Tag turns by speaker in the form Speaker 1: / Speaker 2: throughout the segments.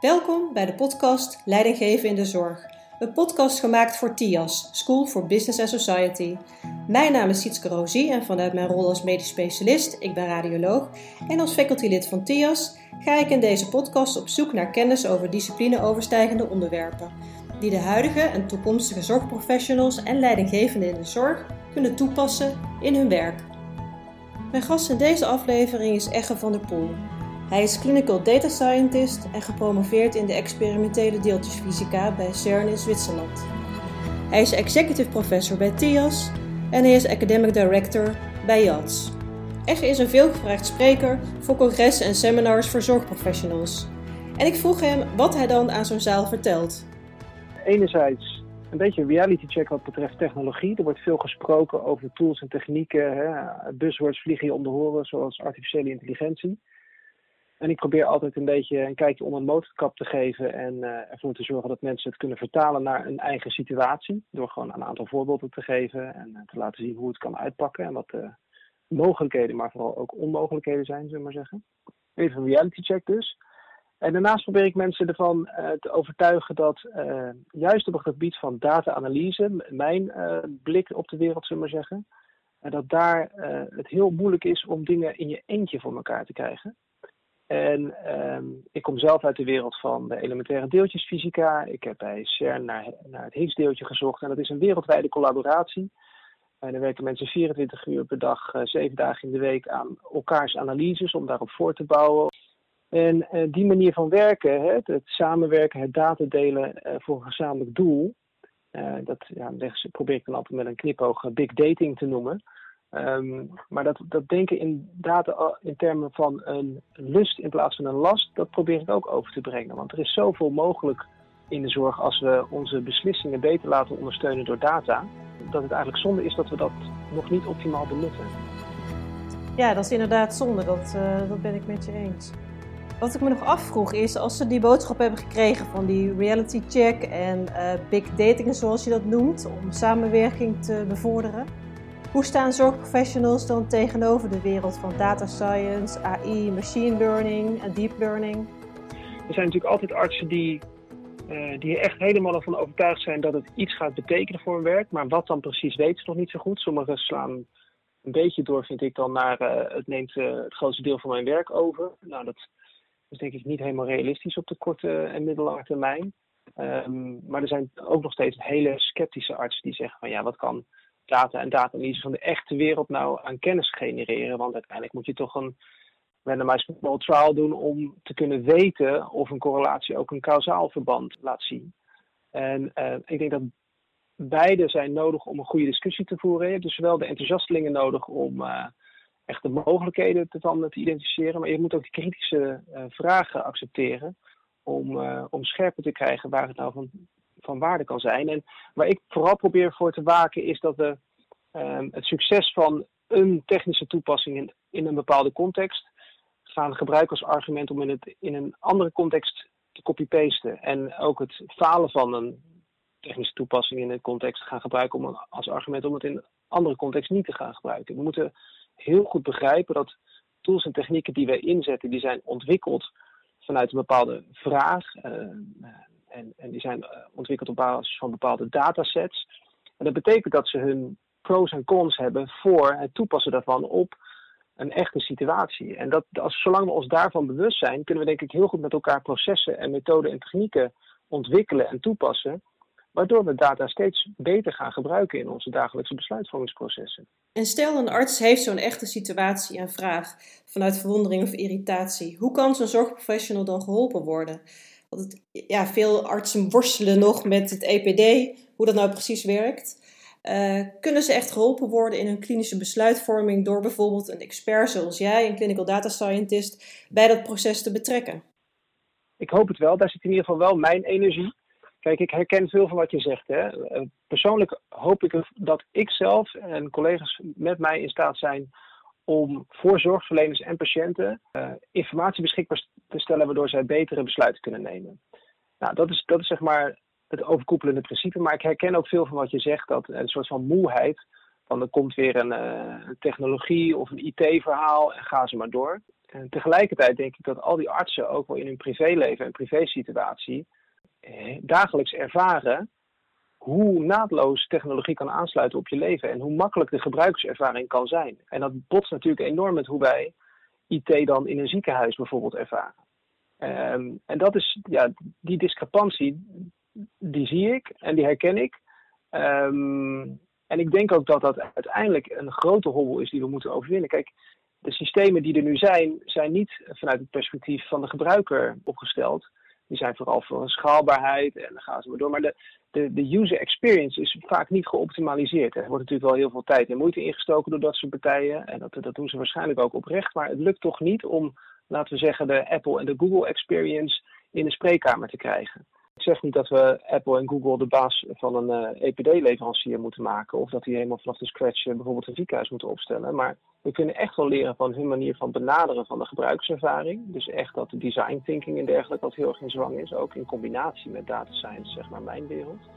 Speaker 1: Welkom bij de podcast Leidinggeven in de Zorg. Een podcast gemaakt voor TIAS, School for Business and Society. Mijn naam is Sietske Rosie en vanuit mijn rol als medisch specialist, ik ben radioloog, en als facultylid van TIAS ga ik in deze podcast op zoek naar kennis over disciplineoverstijgende onderwerpen, die de huidige en toekomstige zorgprofessionals en leidinggevenden in de zorg kunnen toepassen in hun werk. Mijn gast in deze aflevering is Egge van der Poel. Hij is clinical data scientist en gepromoveerd in de experimentele deeltjesfysica bij CERN in Zwitserland. Hij is executive professor bij TIAS en hij is academic director bij JATS. Egge is een veelgevraagd spreker voor congressen en seminars voor zorgprofessionals. En ik vroeg hem wat hij dan aan zo'n zaal vertelt.
Speaker 2: Enerzijds een beetje een reality check wat betreft technologie. Er wordt veel gesproken over tools en technieken. Hè. Buzzwords vliegen je om de horen, zoals artificiële intelligentie. En ik probeer altijd een beetje een kijkje onder de motorkap te geven en uh, ervoor te zorgen dat mensen het kunnen vertalen naar een eigen situatie. Door gewoon een aantal voorbeelden te geven en uh, te laten zien hoe het kan uitpakken en wat de mogelijkheden, maar vooral ook onmogelijkheden zijn, zullen we maar zeggen. Even een reality check dus. En daarnaast probeer ik mensen ervan te overtuigen dat juist op het gebied van data-analyse, mijn blik op de wereld, zullen we maar zeggen, dat daar het heel moeilijk is om dingen in je eentje voor elkaar te krijgen. En um, ik kom zelf uit de wereld van de elementaire deeltjesfysica. Ik heb bij CERN naar, naar het Higgs-deeltje gezocht. En dat is een wereldwijde collaboratie. En er werken mensen 24 uur per dag, uh, 7 dagen in de week aan elkaars analyses om daarop voor te bouwen. En uh, die manier van werken, hè, het samenwerken, het datadelen uh, voor een gezamenlijk doel. Dat ja, probeer ik dan altijd met een knipoog big dating te noemen. Um, maar dat, dat denken in data in termen van een lust in plaats van een last, dat probeer ik ook over te brengen. Want er is zoveel mogelijk in de zorg als we onze beslissingen beter laten ondersteunen door data, dat het eigenlijk zonde is dat we dat nog niet optimaal benutten.
Speaker 1: Ja, dat is inderdaad zonde, dat, uh, dat ben ik met je eens. Wat ik me nog afvroeg is, als ze die boodschap hebben gekregen van die reality check en uh, big dating zoals je dat noemt, om samenwerking te bevorderen, hoe staan zorgprofessionals dan tegenover de wereld van data science, AI, machine learning en deep learning?
Speaker 2: Er zijn natuurlijk altijd artsen die, uh, die echt helemaal ervan overtuigd zijn dat het iets gaat betekenen voor hun werk. Maar wat dan precies weten ze nog niet zo goed. Sommigen slaan een beetje door, vind ik dan, naar uh, het neemt uh, het grootste deel van mijn werk over. Nou, dat is denk ik niet helemaal realistisch op de korte en middellange termijn. Um, maar er zijn ook nog steeds hele sceptische artsen die zeggen van ja, wat kan data en data-analyse van de echte wereld nou aan kennis genereren. Want uiteindelijk moet je toch een randomized control trial doen om te kunnen weten of een correlatie ook een kausaal verband laat zien. En uh, ik denk dat beide zijn nodig om een goede discussie te voeren. Je hebt dus zowel de enthousiastelingen nodig om uh, echt de mogelijkheden te, van, te identificeren, maar je moet ook de kritische uh, vragen accepteren om, om scherper te krijgen waar het nou van van waarde kan zijn. En waar ik vooral probeer voor te waken is dat we um, het succes van een technische toepassing in, in een bepaalde context gaan gebruiken als argument om in, het, in een andere context te copy-pasten. En ook het falen van een technische toepassing in een context gaan gebruiken om, als argument om het in een andere context niet te gaan gebruiken. We moeten heel goed begrijpen dat tools en technieken die wij inzetten, die zijn ontwikkeld vanuit een bepaalde vraag. Uh, en, en die zijn eh, ontwikkeld op basis van bepaalde datasets. En dat betekent dat ze hun pros en cons hebben voor het toepassen daarvan op een echte situatie. En dat, als, zolang we ons daarvan bewust zijn, kunnen we denk ik heel goed met elkaar processen en methoden en technieken ontwikkelen en toepassen. Waardoor we data steeds beter gaan gebruiken in onze dagelijkse besluitvormingsprocessen.
Speaker 1: En stel een arts heeft zo'n echte situatie en vraag vanuit verwondering of irritatie. Hoe kan zo'n zorgprofessional dan geholpen worden? Want het, ja, veel artsen worstelen nog met het EPD, hoe dat nou precies werkt. Uh, kunnen ze echt geholpen worden in hun klinische besluitvorming door bijvoorbeeld een expert zoals jij, een clinical data scientist, bij dat proces te betrekken?
Speaker 2: Ik hoop het wel. Daar zit in ieder geval wel mijn energie. Kijk, ik herken veel van wat je zegt. Hè. Uh, persoonlijk hoop ik dat ik zelf en collega's met mij in staat zijn om voor zorgverleners en patiënten uh, informatie beschikbaar te stellen waardoor zij betere besluiten kunnen nemen. Nou, dat is, dat is zeg maar het overkoepelende principe. Maar ik herken ook veel van wat je zegt, dat een soort van moeheid. Van er komt weer een uh, technologie of een IT-verhaal en ga ze maar door. En tegelijkertijd denk ik dat al die artsen ook wel in hun privéleven en privésituatie eh, dagelijks ervaren hoe naadloos technologie kan aansluiten op je leven en hoe makkelijk de gebruikservaring kan zijn. En dat botst natuurlijk enorm met hoe wij IT dan in een ziekenhuis bijvoorbeeld ervaren. Ehm, en dat is, ja, die discrepantie, die zie ik en die herken ik. Ehm, en ik denk ook dat dat uiteindelijk een grote hobbel is die we moeten overwinnen. Kijk, de systemen die er nu zijn, zijn niet vanuit het perspectief van de gebruiker opgesteld. Die zijn vooral voor een schaalbaarheid en dan gaan ze maar door. Maar de, de, de user experience is vaak niet geoptimaliseerd. Er wordt natuurlijk wel heel veel tijd en moeite ingestoken door dat soort partijen. En dat, dat doen ze waarschijnlijk ook oprecht. Maar het lukt toch niet om, laten we zeggen, de Apple en de Google experience in de spreekkamer te krijgen. Ik zeg niet dat we Apple en Google de baas van een uh, eh, EPD-leverancier moeten maken. Of dat die helemaal vanaf de scratch uh, bijvoorbeeld een ziekenhuis moeten opstellen. Maar we kunnen echt wel leren van hun manier van benaderen van de gebruikservaring. Dus echt dat de design thinking en dergelijke wat heel erg in zwang is. Ook in combinatie met data science, zeg maar mijn wereld.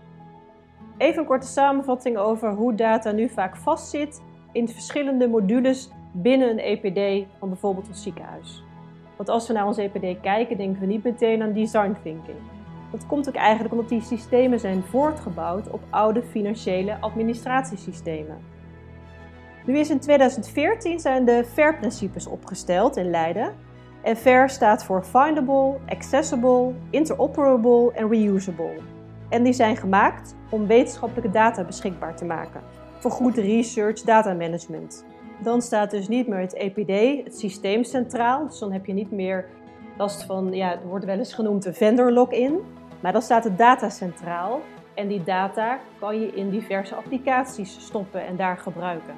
Speaker 1: Even een korte samenvatting over hoe data nu vaak vastzit in verschillende modules binnen een EPD van bijvoorbeeld een ziekenhuis. Want als we naar ons EPD kijken, denken we niet meteen aan design thinking. Dat komt ook eigenlijk omdat die systemen zijn voortgebouwd op oude financiële administratiesystemen. Nu is in 2014 zijn de FAIR-principes opgesteld in Leiden. En FAIR staat voor Findable, Accessible, Interoperable en Reusable. En die zijn gemaakt om wetenschappelijke data beschikbaar te maken voor goed research data management. Dan staat dus niet meer het EPD, het systeem centraal. Dus dan heb je niet meer last van, ja, het wordt wel eens genoemd een vendor login. Maar dan staat de data centraal en die data kan je in diverse applicaties stoppen en daar gebruiken.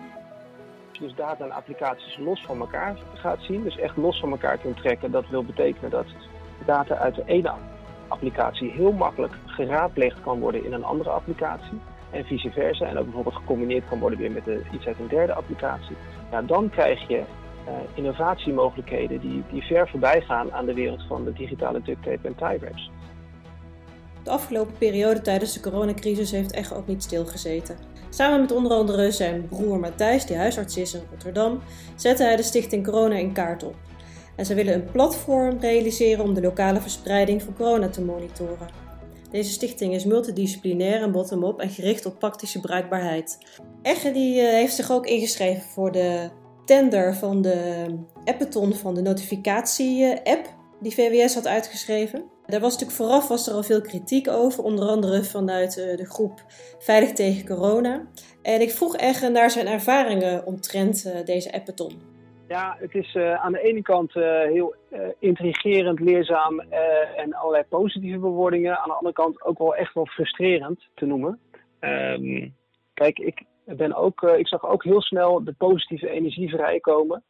Speaker 2: Als je dus data en applicaties los van elkaar gaat zien, dus echt los van elkaar kunt trekken, dat wil betekenen dat data uit de ene applicatie heel makkelijk geraadpleegd kan worden in een andere applicatie en vice versa. En ook bijvoorbeeld gecombineerd kan worden weer met iets uit een derde applicatie. Ja, dan krijg je uh, innovatiemogelijkheden die, die ver voorbij gaan aan de wereld van de digitale duct tape en tie.
Speaker 1: De afgelopen periode tijdens de coronacrisis heeft Echo ook niet stilgezeten. Samen met onder andere zijn broer Matthijs, die huisarts is in Rotterdam, zette hij de stichting Corona in kaart op. En ze willen een platform realiseren om de lokale verspreiding van corona te monitoren. Deze stichting is multidisciplinair en bottom-up en gericht op praktische bruikbaarheid. Egge die, uh, heeft zich ook ingeschreven voor de tender van de Appeton van de notificatie-app die VWS had uitgeschreven. Daar was natuurlijk vooraf was er al veel kritiek over, onder andere vanuit eh, de groep Veilig tegen Corona. En ik vroeg echt naar zijn ervaringen omtrent eh, deze appeton.
Speaker 2: Ja, het is uh, aan de ene kant heel intrigerend, leerzaam en allerlei positieve bewoordingen. Aan de andere kant ook wel echt wel frustrerend te noemen. Um, kijk, ik, ben ook, ik zag ook heel snel de positieve energie vrijkomen.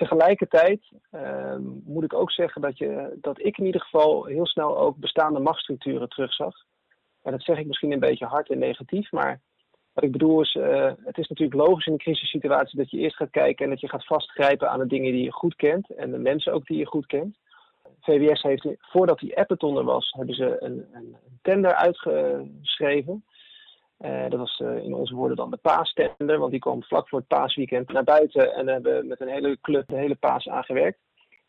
Speaker 2: Tegelijkertijd ehm, moet ik ook zeggen dat, je, dat ik in ieder geval heel snel ook bestaande machtsstructuren terugzag. En dat zeg ik misschien een beetje hard en negatief, maar wat ik bedoel is, uh, het is natuurlijk logisch in een crisissituatie dat je eerst gaat kijken en dat je gaat vastgrijpen aan de dingen die je goed kent en de mensen ook die je goed kent. VWS heeft, voordat die appeton er was, hebben ze een, een tender uitgeschreven. Uh, dat was uh, in onze woorden dan de paastender, want die kwam vlak voor het paasweekend naar buiten en hebben met een hele club de hele paas aangewerkt.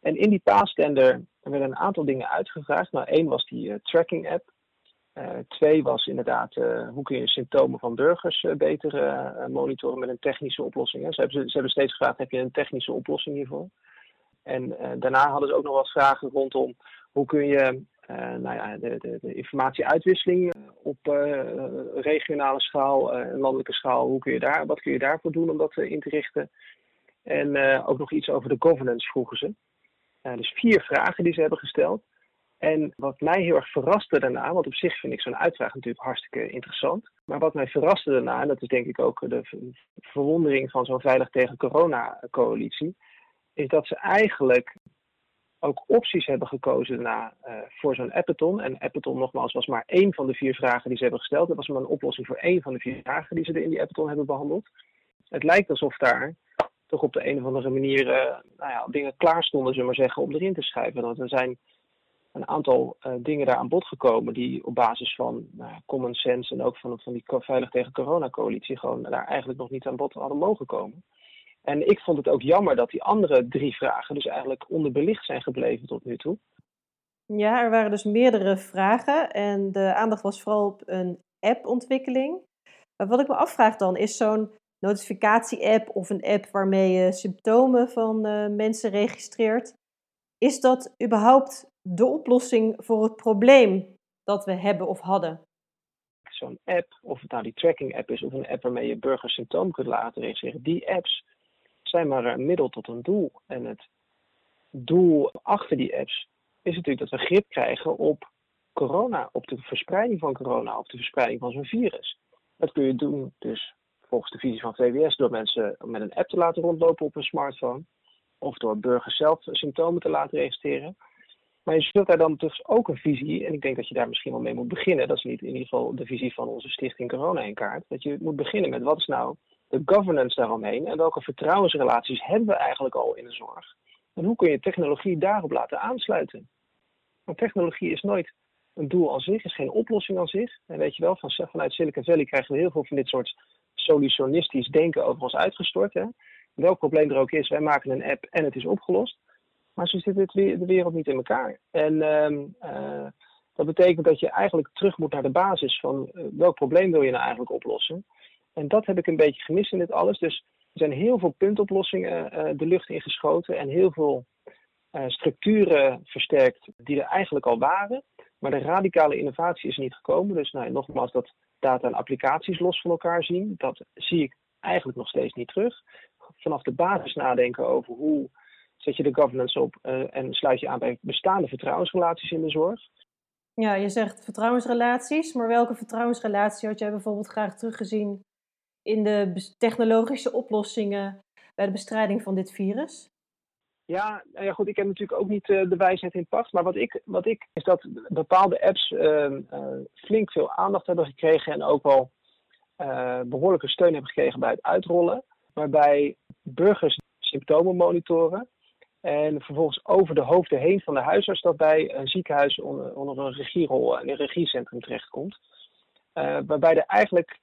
Speaker 2: En in die paastender werden een aantal dingen uitgevraagd. Nou, één was die uh, tracking app. twee was inderdaad hoe kun je symptomen van burgers beter monitoren met een technische oplossing. Hè. Ze, hebben, ze hebben steeds gevraagd, heb je een technische oplossing hiervoor? En daarna hadden ze ook nog wat vragen rondom hoe kun je nou ja, de, de, informatieuitwisseling op uh, regionale schaal en landelijke schaal, hoe kun je daar, wat kun je daarvoor doen om dat in te richten? En ook nog iets over de governance vroegen ze. dus vier vragen die ze hebben gesteld. En wat mij heel erg verraste daarna, want op zich vind ik zo'n uitvraag natuurlijk hartstikke interessant. Maar wat mij verraste daarna, en dat is denk ik ook de verwondering van zo'n Veilig tegen Corona-coalitie, is dat ze eigenlijk ook opties hebben gekozen daarna uh, voor zo'n appeton. En appeton nogmaals was maar één van de vier vragen die ze hebben gesteld. Dat was maar een oplossing voor één van de vier vragen die ze er in die appeton hebben behandeld. Het lijkt alsof daar toch op de een of andere manier uh, nou ja, dingen klaar stonden, zullen we maar zeggen, om erin te schrijven. Want er zijn een aantal uh, dingen daar aan bod gekomen die op basis van nou, common sense en ook van, van die Veilig tegen Corona coalitie gewoon daar eigenlijk nog niet aan bod hadden mogen komen. En ik vond het ook jammer dat die andere drie vragen dus eigenlijk onderbelicht zijn gebleven tot nu toe.
Speaker 1: Ja, er waren dus meerdere vragen en de aandacht was vooral op een appontwikkeling. Maar wat ik me afvraag dan, is zo'n notificatie-app of een app waarmee je symptomen van uh, mensen registreert, is dat überhaupt de oplossing voor het probleem dat we hebben of hadden?
Speaker 2: Zo'n app, of het nou die tracking-app is of een app waarmee je burgers symptomen kunt laten registreren, die apps zijn maar een middel tot een doel. En het doel achter die apps is natuurlijk dat we grip krijgen op corona, op de verspreiding van corona, op de verspreiding van zo'n virus. Dat kun je doen dus volgens de visie van VWS door mensen met een app te laten rondlopen op een smartphone. Of door burgers zelf symptomen te laten registreren. Maar je zult daar dan dus ook een visie, en ik denk dat je daar misschien wel mee moet beginnen. Dat is niet in ieder geval de visie van onze stichting Corona in kaart. Dat je moet beginnen met wat is nou de governance daaromheen en welke vertrouwensrelaties hebben we eigenlijk al in de zorg. En hoe kun je technologie daarop laten aansluiten? Want technologie is nooit een doel aan zich, is geen oplossing aan zich. En weet je wel, van, vanuit Silicon Valley krijgen we heel veel van dit soort solutionistisch denken over ons uitgestort. Hè? Welk probleem er ook is, wij maken een app en het is opgelost. Maar zo zit het, de wereld niet in elkaar. En ehm, eh, dat betekent dat je eigenlijk terug moet naar de basis van uh, welk probleem wil je nou eigenlijk oplossen. En dat heb ik een beetje gemist in dit alles. Dus er zijn heel veel puntoplossingen uh, de lucht ingeschoten en heel veel structuren versterkt die er eigenlijk al waren. Maar de radicale innovatie is niet gekomen. Dus nou, nogmaals, dat data en applicaties los van elkaar zien, dat zie ik eigenlijk nog steeds niet terug. Vanaf de basis nadenken over hoe zet je de governance op uh, en sluit je aan bij bestaande vertrouwensrelaties in de zorg.
Speaker 1: Ja, je zegt vertrouwensrelaties, maar welke vertrouwensrelatie had jij bijvoorbeeld graag teruggezien in de technologische oplossingen bij de bestrijding van dit virus?
Speaker 2: Ja, nou ja, goed, ik heb natuurlijk ook niet uh, de wijsheid in pacht. Maar wat ik, wat ik is dat bepaalde apps uh, uh, flink veel aandacht hebben gekregen en ook wel behoorlijke steun hebben gekregen bij het uitrollen. Waarbij burgers symptomen monitoren en vervolgens over de hoofden heen van de huisarts dat bij een ziekenhuis onder, onder een regierol en een regiecentrum terechtkomt. waarbij er eigenlijk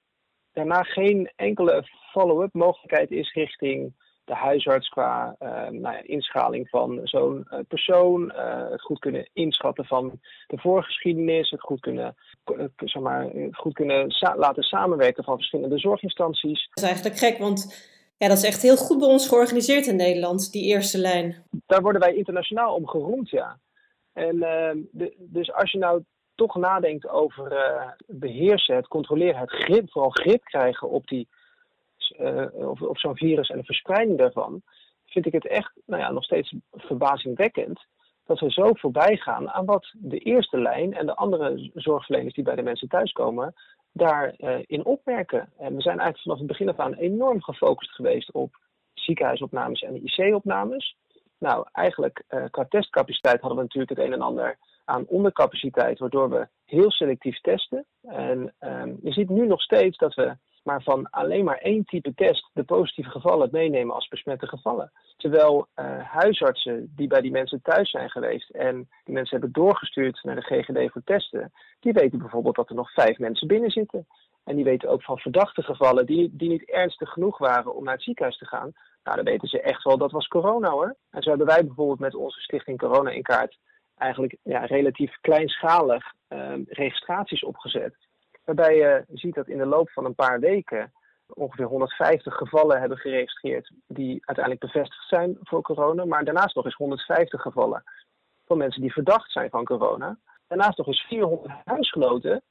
Speaker 2: daarna geen enkele follow-up mogelijkheid is richting de huisarts qua uh, nou ja, inschaling van zo'n uh, persoon, uh, het goed kunnen inschatten van de voorgeschiedenis, het goed kunnen, zeg maar, goed kunnen sa laten samenwerken van verschillende zorginstanties.
Speaker 1: Dat is eigenlijk gek, want ja, dat is echt heel goed bij ons georganiseerd in Nederland, die eerste lijn.
Speaker 2: Daar worden wij internationaal om geroemd, ja. En de, dus als je nou toch nadenkt over beheersen, het controleren, het grip, vooral grip krijgen op die uh, of zo'n virus en de verspreiding daarvan, vind ik het echt nou ja, nog steeds verbazingwekkend dat we zo voorbij gaan aan wat de eerste lijn en de andere zorgverleners die bij de mensen thuiskomen daarin uh, in opmerken. En we zijn eigenlijk vanaf het begin af aan enorm gefocust geweest op ziekenhuisopnames en IC-opnames. Nou, eigenlijk uh, qua testcapaciteit hadden we natuurlijk het een en ander aan ondercapaciteit, waardoor we heel selectief testen. En um, je ziet nu nog steeds dat we maar van alleen maar één type test de positieve gevallen meenemen als besmette gevallen. Terwijl uh, huisartsen die bij die mensen thuis zijn geweest en die mensen hebben doorgestuurd naar de GGD voor testen, die weten bijvoorbeeld dat er nog vijf mensen binnen zitten. En die weten ook van verdachte gevallen die, die niet ernstig genoeg waren om naar het ziekenhuis te gaan. Nou, dan weten ze echt wel dat was corona hoor. En zo hebben wij bijvoorbeeld met onze stichting Corona in Kaart eigenlijk ja, relatief kleinschalig uh, registraties opgezet Waarbij je ziet dat in de loop van een paar weken ongeveer 150 gevallen hebben geregistreerd die uiteindelijk bevestigd zijn voor corona. Maar daarnaast nog eens 150 gevallen van mensen die verdacht zijn van corona. Daarnaast nog eens 400 huisgenoten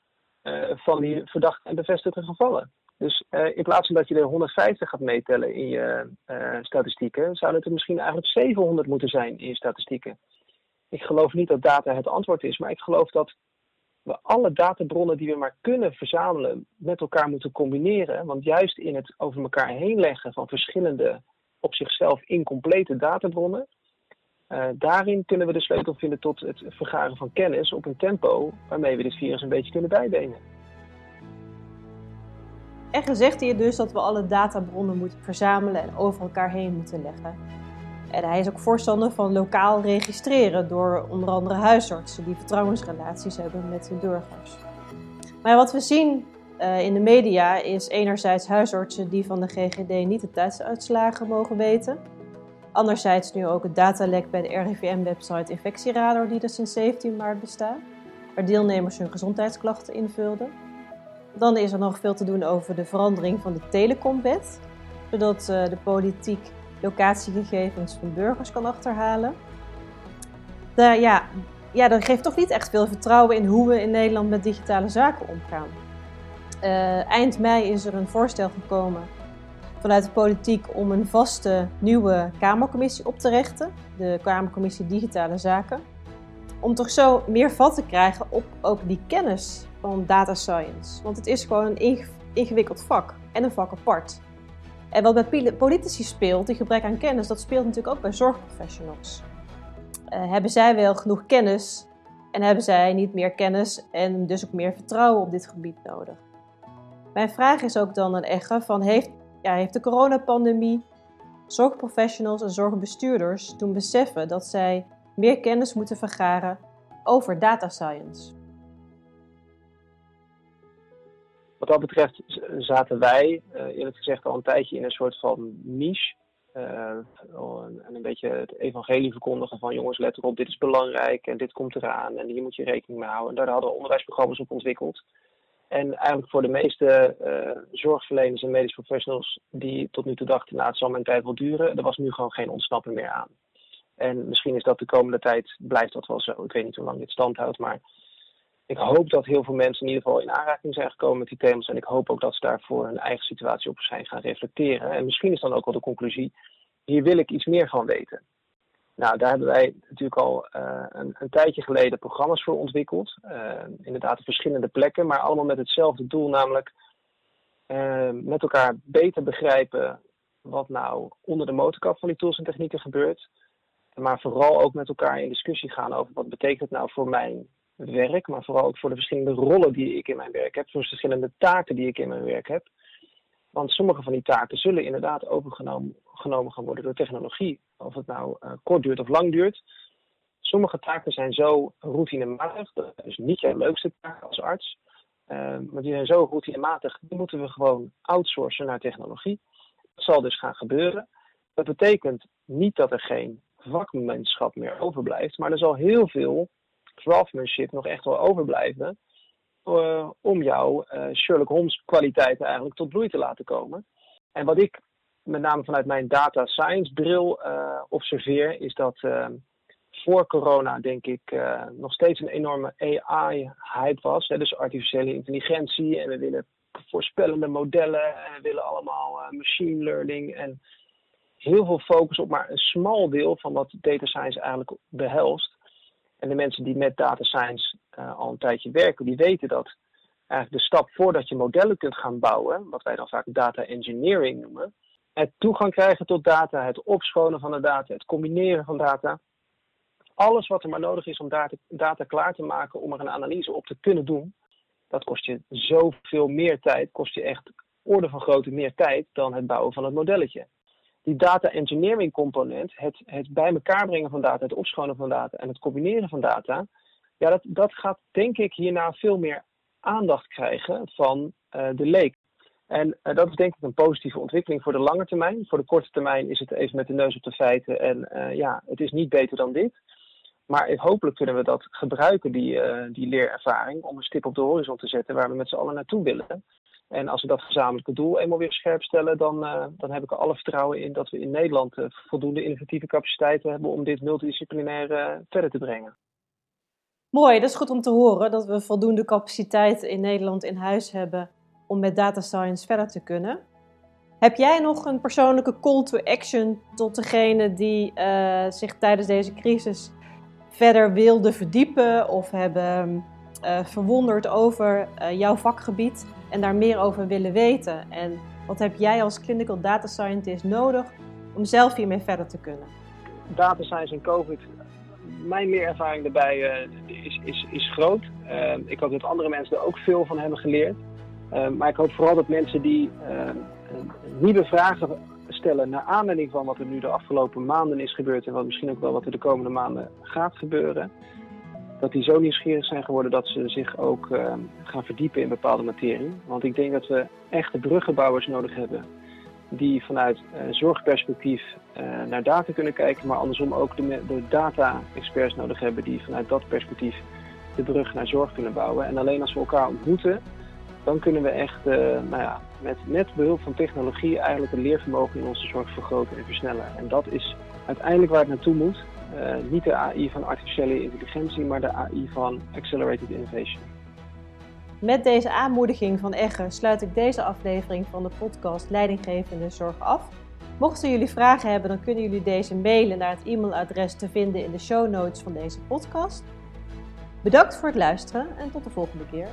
Speaker 2: uh, van die verdachte en bevestigde gevallen. Dus uh, in plaats van dat je er 150 gaat meetellen in je uh, statistieken, zou het er misschien eigenlijk 700 moeten zijn in je statistieken. Ik geloof niet dat data het antwoord is, maar ik geloof dat we alle databronnen die we maar kunnen verzamelen met elkaar moeten combineren. Want juist in het over elkaar heen leggen van verschillende op zichzelf incomplete databronnen, uh, daarin kunnen we de sleutel vinden tot het vergaren van kennis op een tempo waarmee we dit virus een beetje kunnen bijbenen.
Speaker 1: En zegt hij dus dat we alle databronnen moeten verzamelen en over elkaar heen moeten leggen. En hij is ook voorstander van lokaal registreren door onder andere huisartsen die vertrouwensrelaties hebben met hun burgers. Maar wat we zien Uh, in de media is enerzijds huisartsen die van de GGD niet de tijdsuitslagen mogen weten. Anderzijds nu ook het datalek bij de RIVM-website Infectieradar die er sinds 17 maart bestaat, waar deelnemers hun gezondheidsklachten invulden. Dan is er nog veel te doen over de verandering van de telekomwet, zodat uh, de politiek locatiegegevens van burgers kan achterhalen. Daar, ja, ja, dat geeft toch niet echt veel vertrouwen in hoe we in Nederland met digitale zaken omgaan. Uh, eind mei is er een voorstel gekomen vanuit de politiek om een vaste nieuwe Kamercommissie op te richten, de Kamercommissie Digitale Zaken, om toch zo meer vat te krijgen op ook die kennis van data science. Want het is gewoon een ingewikkeld vak en een vak apart. En wat bij politici speelt, die gebrek aan kennis, dat speelt natuurlijk ook bij zorgprofessionals. Uh, hebben zij wel genoeg kennis en hebben zij niet meer kennis en dus ook meer vertrouwen op dit gebied nodig? Mijn vraag is ook dan een echo van heeft, ja, heeft de coronapandemie zorgprofessionals en zorgbestuurders toen beseffen dat zij meer kennis moeten vergaren over data science?
Speaker 2: Wat dat betreft zaten wij uh, eerlijk gezegd al een tijdje in een soort van niche. Uh, en een beetje het evangelie verkondigen van jongens, let erop, dit is belangrijk en dit komt eraan en hier moet je rekening mee houden. En daar hadden we onderwijsprogramma's op ontwikkeld. En eigenlijk voor de meeste uh, zorgverleners en medisch professionals die tot nu toe dachten, nou het zal mijn tijd wel duren, er was nu gewoon geen ontsnappen meer aan. En misschien is dat de komende tijd, blijft dat wel zo. Ik weet niet hoe lang dit stand houdt, maar ik hoop dat heel veel mensen in ieder geval in aanraking zijn gekomen met die thema's. En ik hoop ook dat ze daarvoor hun eigen situatie op zijn gaan reflecteren. En misschien is dan ook wel de conclusie, hier wil ik iets meer van weten. Nou, daar hebben wij natuurlijk al uh, een, een, tijdje geleden programma's voor ontwikkeld. Uh, inderdaad op verschillende plekken, maar allemaal met hetzelfde doel, namelijk uh, met elkaar beter begrijpen wat nou onder de motorkap van die tools en technieken gebeurt. Maar vooral ook met elkaar in discussie gaan over wat betekent het nou voor mijn werk, maar vooral ook voor de verschillende rollen die ik in mijn werk heb, voor de verschillende taken die ik in mijn werk heb. Want sommige van die taken zullen inderdaad overgenomen genomen gaan worden door technologie. Of het nou uh, kort duurt of lang duurt. Sommige taken zijn zo routinematig, dat is niet jouw leukste taak als arts. Uh, maar die zijn zo routinematig, die moeten we gewoon outsourcen naar technologie. Dat zal dus gaan gebeuren. Dat betekent niet dat er geen vakmanschap meer overblijft, maar er zal heel veel craftsmanship nog echt wel overblijven. Uh, om jouw uh, Sherlock Holmes kwaliteiten eigenlijk tot bloei te laten komen. En wat ik met name vanuit mijn data science bril uh, observeer, is dat voor corona denk ik nog steeds een enorme AI-hype was. Hè, dus artificiële intelligentie en we willen voorspellende modellen en we willen allemaal machine learning en heel veel focus op maar een smal deel van wat data science eigenlijk behelst. En de mensen die met data science uh, al een tijdje werken, die weten dat eigenlijk de stap voordat je modellen kunt gaan bouwen, wat wij dan vaak data engineering noemen, het toegang krijgen tot data, het opschonen van de data, het combineren van data, alles wat er maar nodig is om data, data klaar te maken om er een analyse op te kunnen doen, dat kost je zoveel meer tijd, kost je echt orde van grootte meer tijd dan het bouwen van het modelletje die data engineering component, het, het bij elkaar brengen van data, het opschonen van data en het combineren van data, ja, dat, dat gaat denk ik hierna veel meer aandacht krijgen van uh, de leek. En uh, dat is denk ik een positieve ontwikkeling voor de lange termijn. Voor de korte termijn is het even met de neus op de feiten en uh, ja, het is niet beter dan dit. Maar hopelijk kunnen we dat gebruiken, die, die leerervaring, om een stip op de horizon te zetten waar we met z'n allen naartoe willen. En als we dat gezamenlijke doel eenmaal weer scherp stellen, dan, uh, dan heb ik er alle vertrouwen in dat we in Nederland uh, voldoende innovatieve capaciteiten hebben om dit multidisciplinair verder te brengen.
Speaker 1: Mooi, dat is goed om te horen dat we voldoende capaciteit in Nederland in huis hebben om met data science verder te kunnen. Heb jij nog een persoonlijke call to action tot degene die zich tijdens deze crisis verder wilde verdiepen of hebben verwonderd over jouw vakgebied? en daar meer over willen weten. En wat heb jij als clinical data scientist nodig om zelf hiermee verder te kunnen?
Speaker 2: Data science en COVID, mijn leerervaring daarbij uh, is, is, is groot. Ik hoop dat andere mensen er ook veel van hebben geleerd. Maar ik hoop vooral dat mensen die nieuwe vragen stellen naar aanleiding van wat er nu de afgelopen maanden is gebeurd en wat misschien ook wel wat er de komende maanden gaat gebeuren, dat die zo nieuwsgierig zijn geworden dat ze zich ook ehm, gaan verdiepen in bepaalde materie. Want ik denk dat we echte bruggenbouwers nodig hebben die vanuit uh, zorgperspectief uh, naar data kunnen kijken, maar andersom ook de, de data-experts nodig hebben die vanuit dat perspectief de brug naar zorg kunnen bouwen. En alleen als we elkaar ontmoeten, dan kunnen we echt uh, nou ja, met, met behulp van technologie eigenlijk het leervermogen in onze zorg vergroten en versnellen. En dat is uiteindelijk waar het naartoe moet. Uh, niet de AI van artificiële intelligentie, maar de AI van accelerated innovation.
Speaker 1: Met deze aanmoediging van Egge sluit ik deze aflevering van de podcast Leidinggevende Zorg af. Mochten jullie vragen hebben, dan kunnen jullie deze mailen naar het e-mailadres te vinden in de show notes van deze podcast. Bedankt voor het luisteren en tot de volgende keer.